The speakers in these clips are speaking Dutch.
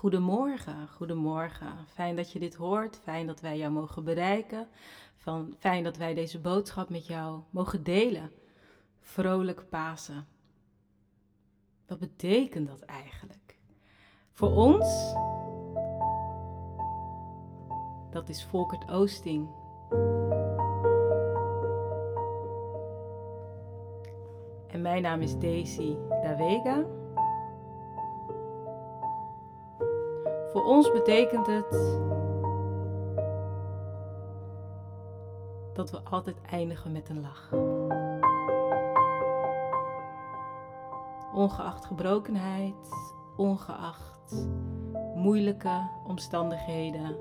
Goedemorgen, goedemorgen. Fijn dat je dit hoort. Fijn dat wij jou mogen bereiken. Van, fijn dat wij deze boodschap met jou mogen delen. Vrolijk Pasen. Wat betekent dat eigenlijk? Voor ons, dat is Volkert Oosting. En mijn naam is Daisy Davega. Voor ons betekent het dat we altijd eindigen met een lach. Ongeacht gebrokenheid, ongeacht moeilijke omstandigheden,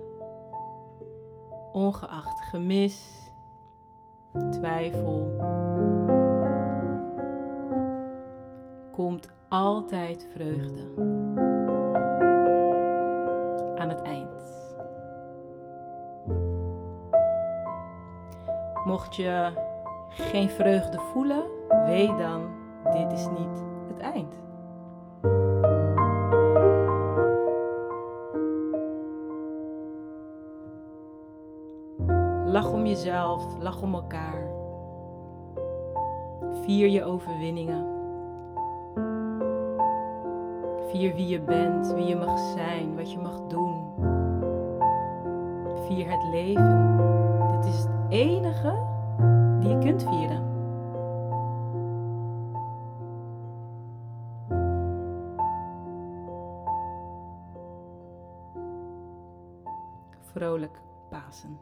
ongeacht gemis, twijfel, komt altijd vreugde aan het eind. Mocht je geen vreugde voelen, weet dan, dit is niet het eind. Lach om jezelf, lach om elkaar. Vier je overwinningen. Vier wie je bent, wie je mag zijn, wat je mag doen. Vier het leven. Dit is het enige die je kunt vieren. Vrolijk Pasen.